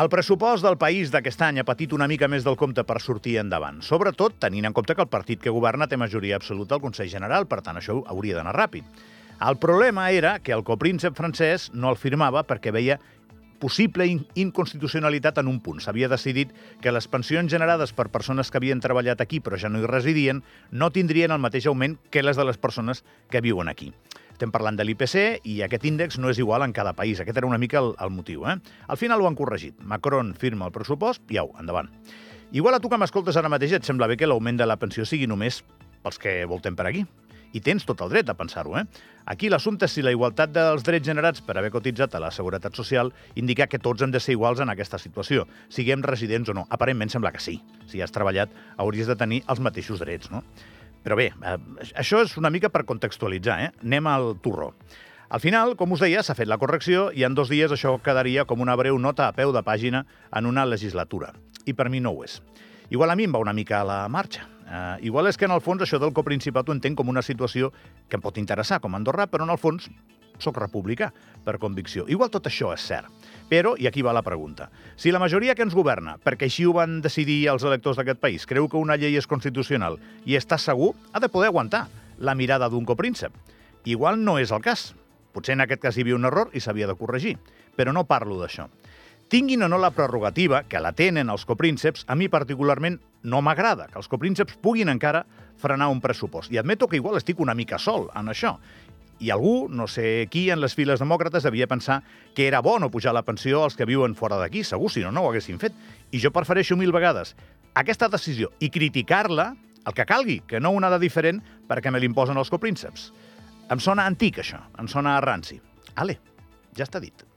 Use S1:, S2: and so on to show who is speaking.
S1: El pressupost del país d'aquest any ha patit una mica més del compte per sortir endavant, sobretot tenint en compte que el partit que governa té majoria absoluta al Consell General, per tant, això hauria d'anar ràpid. El problema era que el copríncep francès no el firmava perquè veia possible in inconstitucionalitat en un punt. S'havia decidit que les pensions generades per persones que havien treballat aquí però ja no hi residien no tindrien el mateix augment que les de les persones que viuen aquí. Estem parlant de l'IPC i aquest índex no és igual en cada país. Aquest era una mica el, el motiu. Eh? Al final ho han corregit. Macron firma el pressupost i au, endavant. Igual a tu que m'escoltes ara mateix et sembla bé que l'augment de la pensió sigui només pels que voltem per aquí. I tens tot el dret a pensar-ho, eh? Aquí l'assumpte és si la igualtat dels drets generats per haver cotitzat a la Seguretat Social indica que tots hem de ser iguals en aquesta situació, siguem residents o no. Aparentment sembla que sí. Si has treballat, hauries de tenir els mateixos drets, no? Però bé, eh, això és una mica per contextualitzar, eh? Anem al turró. Al final, com us deia, s'ha fet la correcció i en dos dies això quedaria com una breu nota a peu de pàgina en una legislatura. I per mi no ho és. Igual a mi em va una mica a la marxa. Uh, igual és que en el fons això del coprincipat ho entenc com una situació que em pot interessar com a Andorra, però en el fons sóc republicà per convicció. Igual tot això és cert. Però, i aquí va la pregunta, si la majoria que ens governa, perquè així ho van decidir els electors d'aquest país, creu que una llei és constitucional i està segur, ha de poder aguantar la mirada d'un copríncep. Igual no és el cas. Potser en aquest cas hi havia un error i s'havia de corregir. Però no parlo d'això. Tinguin o no la prerrogativa, que la tenen els coprínceps, a mi particularment no m'agrada que els coprínceps puguin encara frenar un pressupost. I admeto que igual estic una mica sol en això. I algú, no sé qui, en les files demòcrates devia pensar que era bo no pujar la pensió als que viuen fora d'aquí, segur, si no, no ho haguessin fet. I jo prefereixo mil vegades aquesta decisió i criticar-la el que calgui, que no una de diferent perquè me l'imposen els coprínceps. Em sona antic, això. Em sona ranci. Ale, ja està dit.